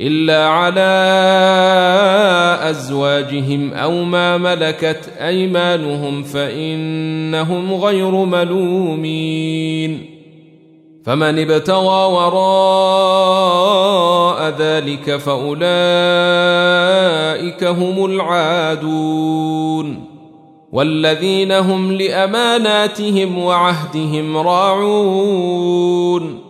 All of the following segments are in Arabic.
إلا على أزواجهم أو ما ملكت أيمانهم فإنهم غير ملومين. فمن ابتغى وراء ذلك فأولئك هم العادون. والذين هم لأماناتهم وعهدهم راعون.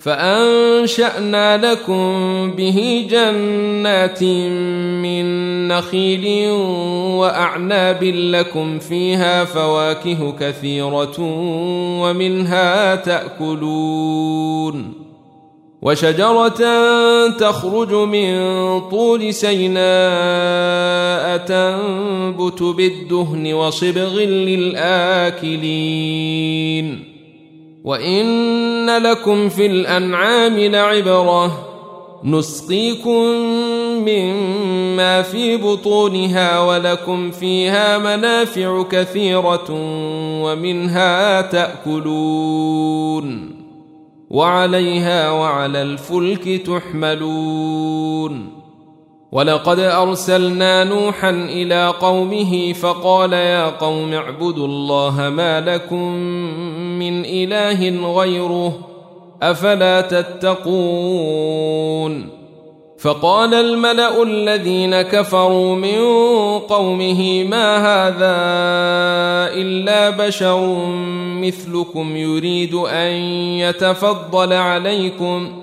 فأنشأنا لكم به جنات من نخيل وأعناب لكم فيها فواكه كثيرة ومنها تأكلون وشجرة تخرج من طول سيناء تنبت بالدهن وصبغ للآكلين وان لكم في الانعام لعبره نسقيكم مما في بطونها ولكم فيها منافع كثيره ومنها تاكلون وعليها وعلى الفلك تحملون ولقد ارسلنا نوحا إلى قومه فقال يا قوم اعبدوا الله ما لكم من إله غيره أفلا تتقون فقال الملأ الذين كفروا من قومه ما هذا إلا بشر مثلكم يريد أن يتفضل عليكم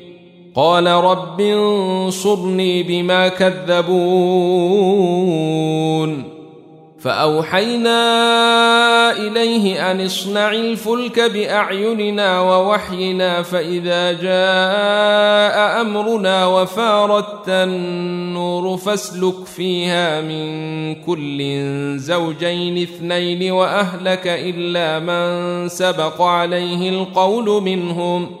قال رب انصرني بما كذبون. فأوحينا إليه أن اصنع الفلك بأعيننا ووحينا فإذا جاء أمرنا وفارت النور فاسلك فيها من كل زوجين اثنين وأهلك إلا من سبق عليه القول منهم.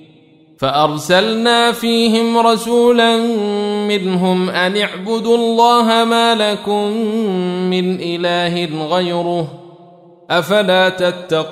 فأرسلنا فيهم رسولا منهم أن اعبدوا الله ما لكم من إله غيره أفلا تتقون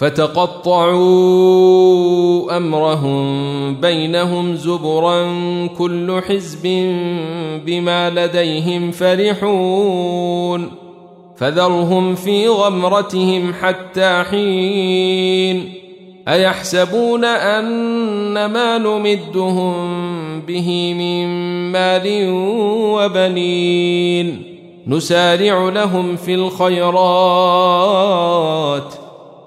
فتقطعوا أمرهم بينهم زبرا كل حزب بما لديهم فرحون فذرهم في غمرتهم حتى حين أيحسبون أن ما نمدهم به من مال وبنين نسارع لهم في الخيرات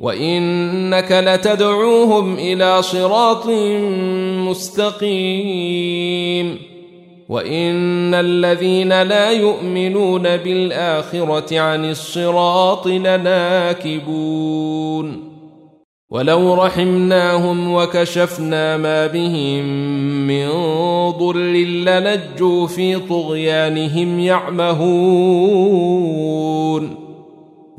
وإنك لتدعوهم إلى صراط مستقيم وإن الذين لا يؤمنون بالآخرة عن الصراط لناكبون ولو رحمناهم وكشفنا ما بهم من ضر لنجوا في طغيانهم يعمهون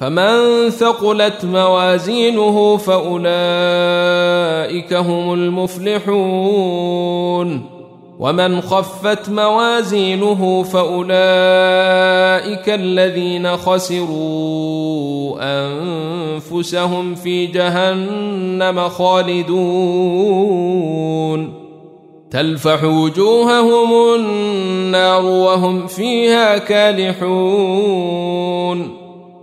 فمن ثقلت موازينه فأولئك هم المفلحون ومن خفت موازينه فأولئك الذين خسروا أنفسهم في جهنم خالدون تلفح وجوههم النار وهم فيها كالحون